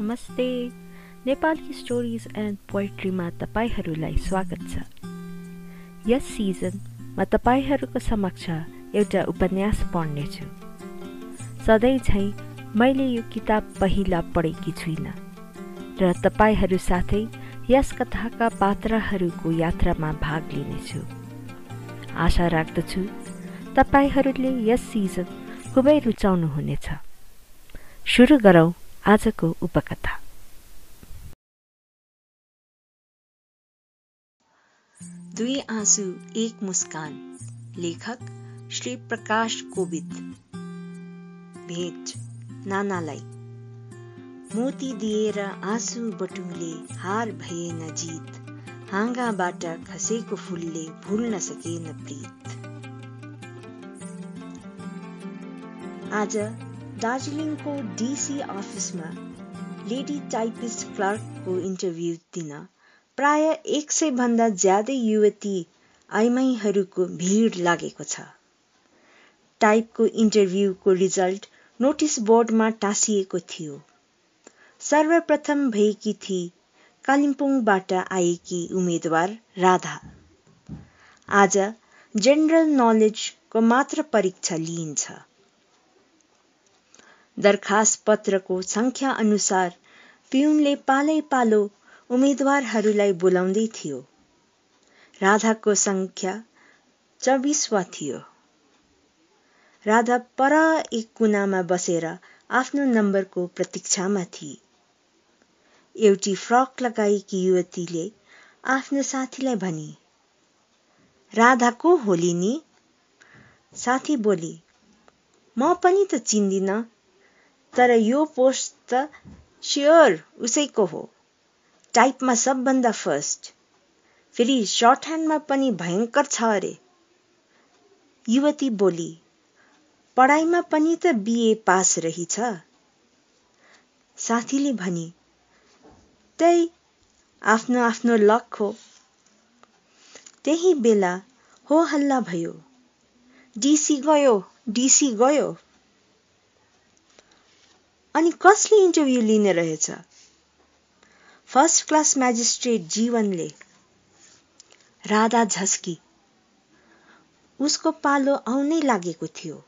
नमस्ते। Nepali stories and पोइट्रीमा तपाईँहरूलाई स्वागत छ। यस सिजन म तपाईँहरूको समक्ष एउटा उपन्यास पढ्नेछु। सधैँ झैँ मैले यो किताब पहिला पढेकी छुइनँ र तपाईँहरू साथै यस कथाका पात्रहरूको यात्रामा भाग लिनेछु। आशा राख्दछु तपाईँहरूले यस सिजन खुबै रुचाउनुहुनेछ। सुरु गरौँ। आजको उपकथा। दुई आँसु एक मुस्कान। लेखक श्री प्रकाश कोविद भेट नानालाई। मोती दिएर आँसु बटुले हार भएन जित हाँगाबाट खसेको फुलले भुल्न सकेन प्रीत। आज दार्जिलिङको डिसी अफिसमा लेडी टाइपिस्ट क्लर्कको इन्टरभ्यू दिन। प्राय एक सय भन्दा ज्यादै युवती आइमाईहरूको भिड लागेको छ। टाइपको इन्टरभ्यूको रिजल्ट नोटिस बोर्डमा टाँसिएको थियो। सर्वप्रथम भएकी थिए कालिम्पोङबाट आएकी उम्मेद्वार राधा। आज जेनरल नलेजको मात्र परीक्षा लिइन्छ। दरखास्त पत्रको संख्या अनुसार पिउनले पालै पालो उम्मेद्वारहरूलाई बोलाउँदै थियो। राधाको संख्या चौबिसवा थियो। राधा पर एक कुनामा बसेर आफ्नो नम्बरको प्रतीक्षामा थिए। एउटी फ्रक लगाएकी युवतीले आफ्नो साथीलाई भनी राधाको होली नि? साथी बोली म पनि त चिन्दिन। तर यो पोस्ट त स्योर उसैको हो। टाइपमा सबभन्दा फर्स्ट फेरि सर्ट ह्यान्डमा पनि भयङ्कर छ अरे। युवती बोली पढाइमा पनि त बिए पास रहेछ? साथीले भनी त्यही आफ्नो आफ्नो लक हो। त्यही बेला हो हल्ला भयो। डिसी गयो डिसी गयो। अनि कसले इन्टरभ्यू लिने रहेछ? फर्स्ट क्लास म्याजिस्ट्रेट जीवनले। राधा झस्की। उसको पालो आउनै लागेको थियो।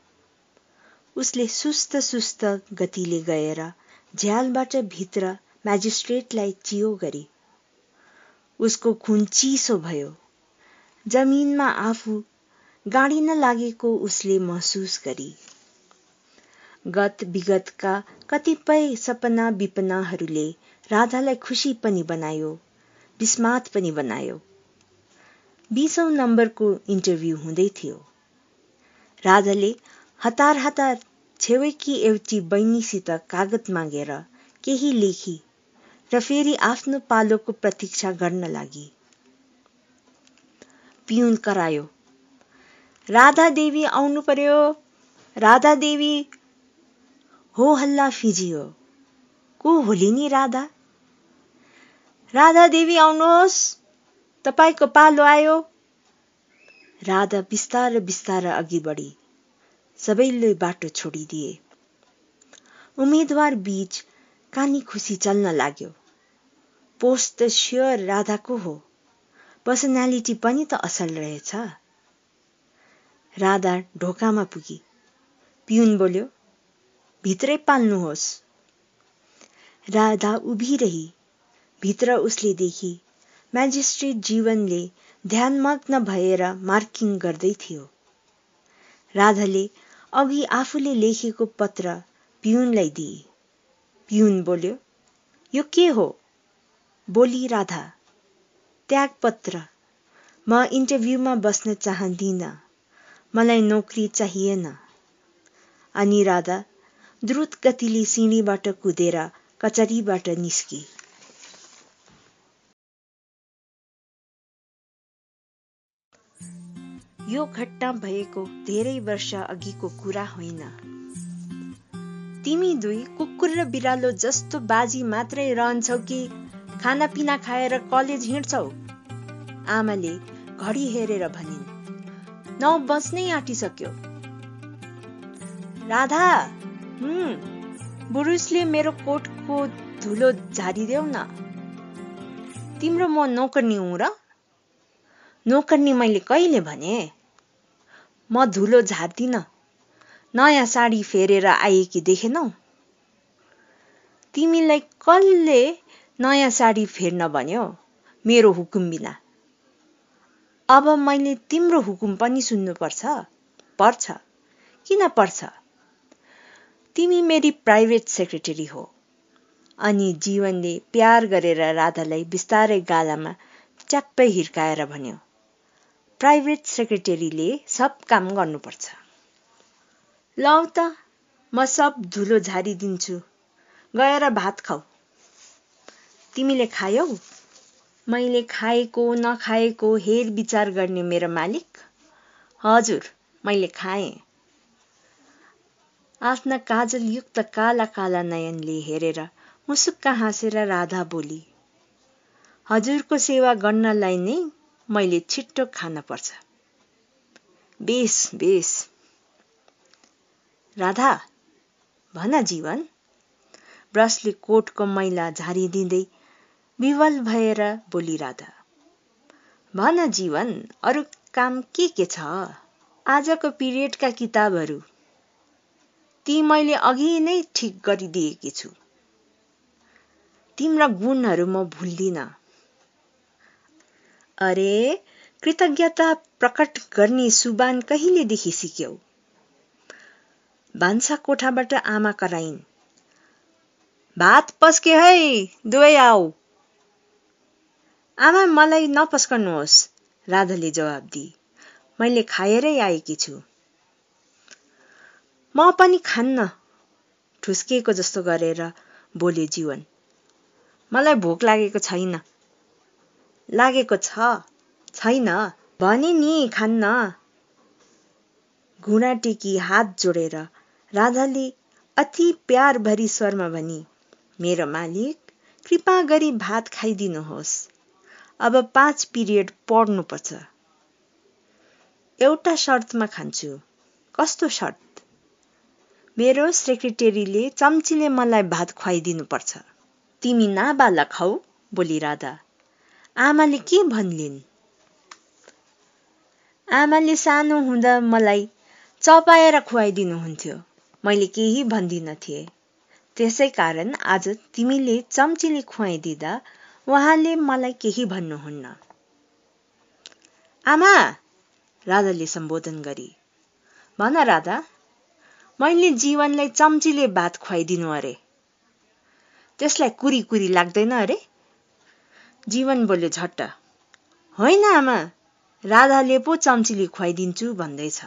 उसले सुस्त सुस्त गतिले गएर झ्यालबाट भित्र म्याजिस्ट्रेटलाई चियो गरी। उसको खुन चिसो भयो। जमिनमा आफू गाडिन लागेको उसले महसुस गरी। गत विगतका कतिपय सपना विपनाहरूले राधालाई खुसी पनि बनायो विस्मात पनि बनायो। बिसौँ नम्बरको इन्टरभ्यू हुँदै थियो। राधाले हतार हतार छेउकी एउटी बहिनीसित कागत मागेर केही लेखी र फेरि आफ्नो पालोको प्रतीक्षा गर्न लागि। पिउन करायो राधा देवी आउनु पर्यो राधा देवी हो हल्ला फिजियो। को होली नि राधा? राधा देवी आउनुहोस्। तपाईँको पालो आयो। राधा बिस्तार बिस्तार अघि बढी। सबैले बाटो छोडिदिए। उम्मेद्वार बीच कानी खुसी चल्न लाग्यो। पोस्ट त स्योर राधाको हो। पर्सनालिटी पनि त असल रहेछ। राधा ढोकामा पुगी। पिउन बोल्यो भित्रै पाल्नुहोस्। राधा उभिरही भित्र उसले देखी म्याजिस्ट्रेट जीवनले ध्यानमग्न भएर मार्किङ गर्दै थियो। राधाले अघि आफूले लेखेको पत्र पिउनलाई दिए। पिउन बोल्यो यो के हो? बोली राधा त्यागपत्र म इन्टरभ्यूमा बस्न चाहदिन मलाई नोकरी चाहिएन। अनि राधा द्रुत गतिले सिँढीबाट कुदेर कचरीबाट निस्की। यो घटना भएको धेरै वर्ष अघिको कुरा होइन। तिमी दुई कुकुर र बिरालो जस्तो बाजी मात्रै रहन्छौ कि खानापिना खाएर कलेज हिँड्छौ? आमाले घडी हेरेर भनिन् नौ बज्नै आँटिसक्यो। राधा! बुरुसले मेरो कोटको धुलो झारिदेऊ न तिम्रो म नोकर्नी हुँ र नोकर्नी मैले कहिले भने म धुलो झार्दिन नयाँ साडी फेरेर आएकी देखेनौ तिमीलाई कसले नयाँ साडी फेर्न भन्यो मेरो हुकुम बिना अब मैले तिम्रो हुकुम पनि सुन्नुपर्छ पर्छ किन पर्छ तिमी मेरी प्राइभेट सेक्रेटरी हो। अनि जीवनले प्यार गरेर राधालाई बिस्तारै गालामा च्याप्पै हिर्काएर भन्यो प्राइभेट सेक्रेटरीले सब काम गर्नुपर्छ। लौ त म सब धुलो झारिदिन्छु गएर भात खाऊ। तिमीले खायौ? मैले खाएको नखाएको हेर विचार गर्ने मेरो मालिक? हजुर मैले खाएँ। आफ्ना काजलयुक्त काला काला नयनले हेरेर मुसुक्क हाँसेर राधा बोली हजुरको सेवा गर्नलाई नै मैले छिट्टो खान पर्छ। Base base. राधा भन जीवन ब्रसले कोटको मैला झारिदिँदै विवल भएर बोली राधा भन जीवन अरू काम के के छ? आजको पिरियडका किताबहरू ती मैले अघि नै ठिक गरिदिएकी छु। तिम्रा गुणहरू म भुल्दिनँ। अरे कृतज्ञता प्रकट गर्ने सुबान कहिलेदेखि सिक्यौ? भान्सा कोठाबाट आमा कराइन्। भात पस्के है दुवै आऊ। आमा मलाई नपस्कनुहोस् राधाले जवाब दिए। मैले खाएरै आएकी छु। म पनि खान्न। ठुस्किएको जस्तो गरेर बोले जीवन। मलाई भोक लागेको छैन। लागेको छ। छैन। भने नि खान्न। घुँडा टेकी हात जोडेर राधाले अति प्यार भरी स्वरमा भनी मेरो मालिक कृपा गरी भात खाइदिनुहोस्। अब पाँच पिरियड पढ्नुपर्छ। एउटा शर्तमा खान्छु। कस्तो शर्त? मेरो सेक्रेटेरीले चम्चीले मलाई भात खुवाइदिनुपर्छ। तिमी नाबालक हौ बोली राधा। आमाले के भन्लिन्? आमाले सानो हुँदा मलाई चपाएर खुवाइदिनुहुन्थ्यो। मैले केही भन्दिन थिएँ त्यसै कारण आज तिमीले चम्चीले खुवाइदिँदा उहाँले मलाई केही भन्नुहुन्न। आमा राधाले सम्बोधन गरी भन राधा मैले जीवनलाई चम्चीले भात खुवाइदिनु अरे। त्यसलाई कुरी कुरी लाग्दैन अरे। जीवन बोल्यो झट्ट। होइन आमा राधाले पो चम्चीले खुवाइदिन्छु भन्दैछ।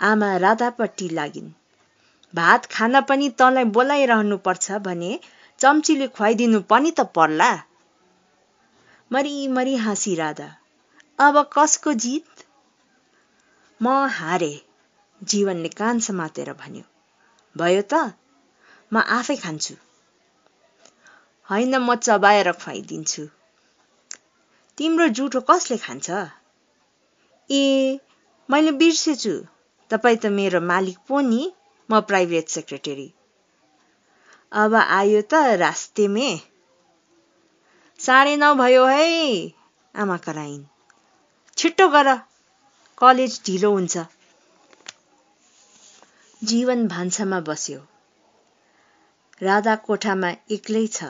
आमा राधापट्टि लागिन्। भात खान पनि तँलाई बोलाइरहनु पर्छ भने चम्चीले खुवाइदिनु पनि त पर्ला। मरी हाँसी राधा। अब कसको जित? म हारे। जीवनले कान समातेर भन्यो भयो त म आफै खान्छु। होइन म चबाएर खुवाइदिन्छु। तिम्रो जुठो कसले खान्छ? ए मैले बिर्सेछु। तपाईँ त मेरो मालिक पो नि म प्राइभेट सेक्रेटरी। अब आयो त रास्तेमे साढे नौ भयो है आमा कराइन्। छिट्टो गर कलेज ढिलो हुन्छ। जीवन भान्सामा बस्यो। राधा कोठामा एक्लै छ।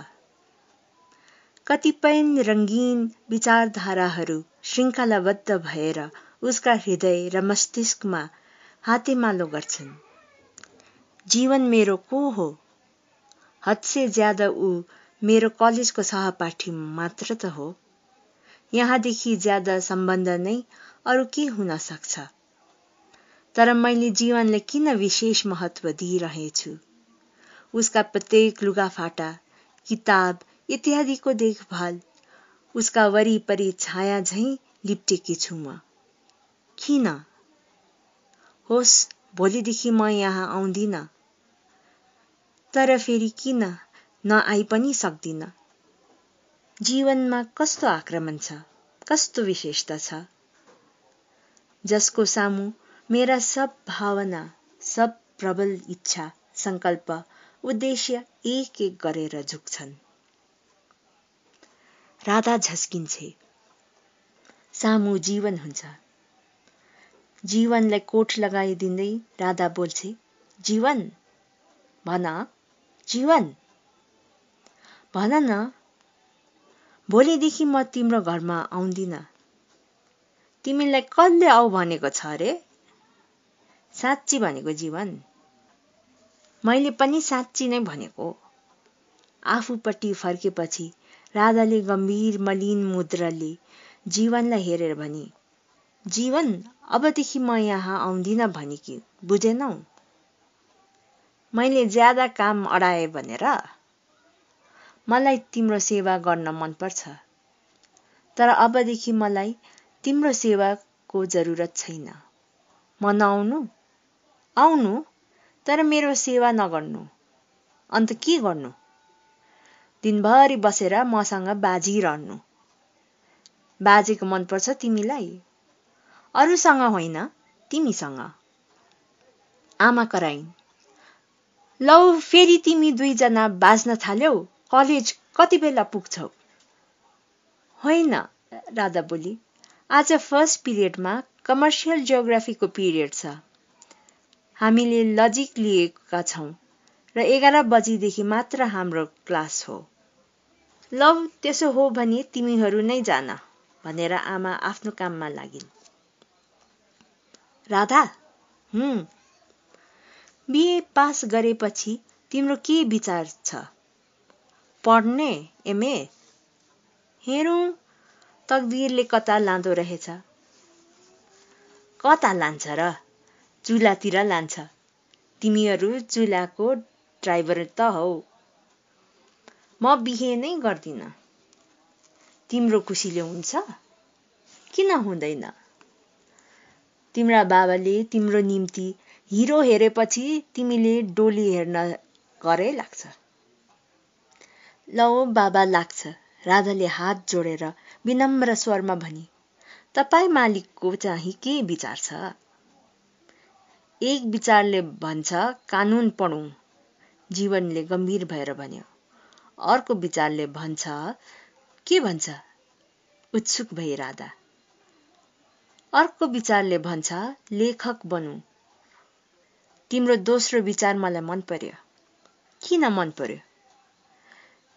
कतिपय रङ्गीन विचारधाराहरू श्रृङ्खलाबद्ध भएर उसका हृदय र मस्तिष्कमा हातेमालो गर्छन्। जीवन मेरो को हो? हदसे ज्यादा ऊ मेरो कलेजको सहपाठी मात्र त हो। यहाँदेखि ज्यादा सम्बन्ध नै अरू के हुन सक्छ? तर मैले जीवनलाई किन विशेष महत्व दिइरहेछु? उसका प्रत्येक लुगाफाटा किताब इत्यादिको देखभाल उसका वरिपरि छाया झैँ लिप्टेकी छु म। किन? होस् भोलिदेखि म यहाँ आउँदिन। तर फेरि किन नआई पनि सक्दिन? जीवनमा कस्तो आक्रमण छ? कस्तो विशेषता छ? जसको सामु मेरा सब भावना सब प्रबल इच्छा सङ्कल्प उद्देश्य एक एक गरेर झुक्छन्। राधा झस्किन्छे। सामु जीवन हुन्छ। जीवनलाई कोट लगाइदिँदै राधा बोल्छे जीवन? भन जीवन? भन न। भोलिदेखि म तिम्रो घरमा आउँदिन। तिमीलाई कसले आऊ भनेको छ अरे? साँच्ची भनेको जीवन। मैले पनि साँच्ची नै भनेको आफूपट्टि फर्केपछि राधाले गम्भीर मलिन मुद्राले जीवनलाई हेरेर भनी जीवन अबदेखि म यहाँ आउँदिन भने कि बुझेनौ? मैले ज्यादा काम अडाए भनेर? मलाई तिम्रो सेवा गर्न मनपर्छ तर अबदेखि मलाई तिम्रो सेवाको जरुरत छैन। म नआउनु आउनु तर मेरो सेवा नगर्नु। अन्त के गर्नु? दिनभरि बसेर मसँग बाजी रहनु बाजेको मनपर्छ तिमीलाई? अरूसँग होइन तिमीसँग। आमा कराइन्। लौ फेरि तिमी दुईजना बाज्न थाल्यौ? कलेज कति बेला पुग्छौ? होइन राधा बोली आज फर्स्ट पिरियडमा कमर्सियल जियोग्राफीको पिरियड छ। हामीले लजिक लिएका छौँ र एघार बजीदेखि मात्र हाम्रो क्लास हो। लौ त्यसो हो भने तिमीहरू नै जान भनेर आमा आफ्नो काममा लागिन्। राधा हुँ। बिए पास गरेपछि तिम्रो के विचार छ? पढ्ने एमए? हेरौँ तकदिरले कता लाँदो रहेछ। कता लान्छ र? चुलातिर लान्छ। तिमीहरू चुलाको ड्राइभर त हौ। म बिहे नै गर्दिन। तिम्रो खुसीले हुन्छ। किन हुँदैन? तिम्रा बाबाले तिम्रो निम्ति हिरो हेरेपछि तिमीले डोली हेर्न घरै लाग्छ। लौ बाबा लाग्छ। राधाले हात जोडेर विनम्र स्वरमा भनी तपाईँ मालिकको चाहिँ के विचार छ? एक विचारले भन्छ कानुन पढौँ। जीवनले गम्भीर भएर भन्यो। अर्को विचारले भन्छ के भन्छ? उत्सुक भई राधा। अर्को विचारले भन्छ लेखक बनौ। तिम्रो दोस्रो विचार मलाई मन पर्यो। किन मन पर्यो?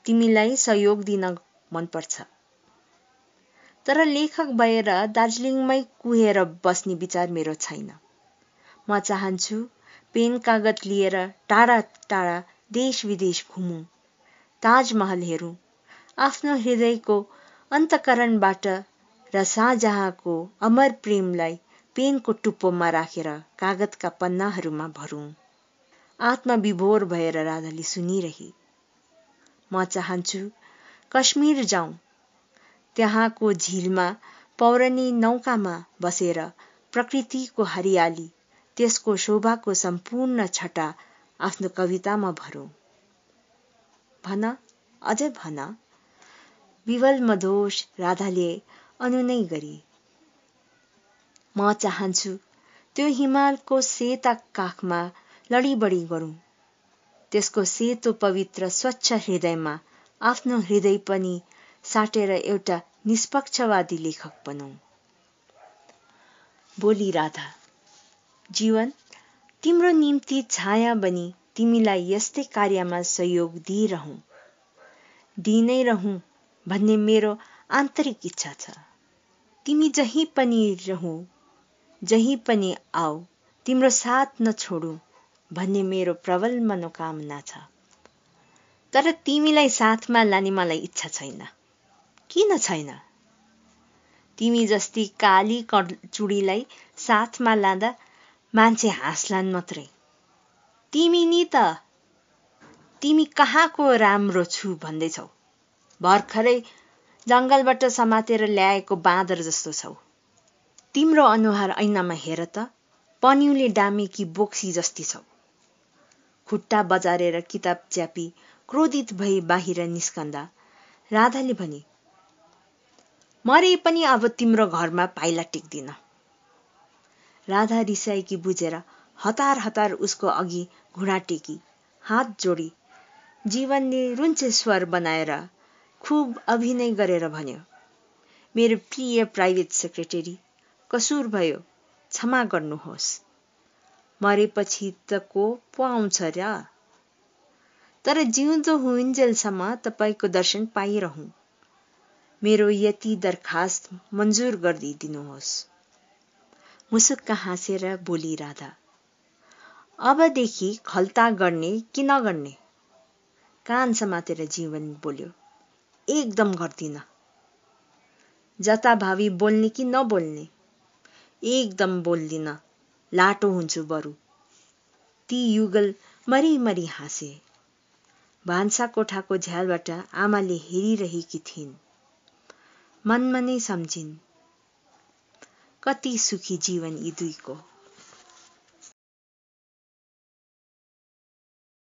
तिमीलाई सहयोग दिन मनपर्छ तर लेखक भएर दार्जिलिङमै कुहेर बस्ने विचार मेरो छैन। म चाहन्छु पेन कागज लिएर टाढा टाढा देश विदेश घुमौँ। ताजमहल हेरौँ। आफ्नो हृदयको अन्तकरणबाट र शाहजहाँको अमर प्रेमलाई पेनको टुप्पोमा राखेर कागजका पन्नाहरूमा भरौँ। आत्मविभोर भएर राधाले सुनिरहे। म चाहन्छु कश्मीर जाउँ। त्यहाँको झिलमा पौरनी नौकामा बसेर प्रकृतिको हरियाली त्यसको शोभाको सम्पूर्ण छटा आफ्नो कवितामा भरौँ। भन अझै भन। विवल मधोष राधाले अनुनय गरी। म चाहन्छु त्यो हिमालको सेता काखमा लडीबडी गरौँ। त्यसको सेतो पवित्र स्वच्छ हृदयमा आफ्नो हृदय पनि साटेर एउटा निष्पक्षवादी लेखक बनौ। बोली राधा। जीवन तिम्रो निम्ति छाया बनी तिमीलाई यस्तै कार्यमा सहयोग दिइरहँ। दिनै रहँ भन्ने मेरो आन्तरिक इच्छा छ। तिमी जहीँ पनि रहँ जहीँ पनि आऊ तिम्रो साथ नछोडु भन्ने मेरो प्रबल मनोकामना छ। तर तिमीलाई साथमा लाने मलाई इच्छा छैन। किन छैन? तिमी जस्ती काली चुडीलाई साथमा लाँदा मान्छे हाँस्लान् मात्रै। तिमी नि त तिमी कहाँको राम्रो छु भन्दैछौ? भर्खरै जङ्गलबाट समातेर ल्याएको बाँदर जस्तो छौ। तिम्रो अनुहार ऐनामा हेर त पन्युले डामेकी बोक्सी जस्ती छौ। खुट्टा बजारेर किताब च्यापी क्रोधित भई बाहिर निस्कन्दा राधाले भनी मरे पनि अब तिम्रो घरमा पाइला टिक्दिन। राधा रिसाएकी बुझेर हतार हतार उसको अघि घुँडा टेकी हात जोडी जीवनले रुन्चे स्वर बनाएर खुब अभिनय गरेर भन्यो मेरो प्रिय प्राइभेट सेक्रेटरी कसुर भयो क्षमा गर्नुहोस्। मरेपछि त को पो आउँछ र? तर जिउँदो हुइन्जेलसम्म तपाईँको दर्शन पाइरहँ। मेरो यति दरखास्त मन्जुर गरिदिनुहोस्। मुसुक्क हाँसेर बोली राधा अबदेखि खल्ता गर्ने कि नगर्ने? कान समातेर जीवन बोल्यो एकदम गर्दिन। जताभावी बोल्ने कि नबोल्ने एकदम बोल्दिन। लाटो हुन्छु बरु। ती युगल मरिमरि हाँसे। भान्सा कोठाको झ्यालबाट आमाले हेरिरहेकी थिइन्। मनमा नै सम्झिन् कति सुखी जीवन यी दुईको?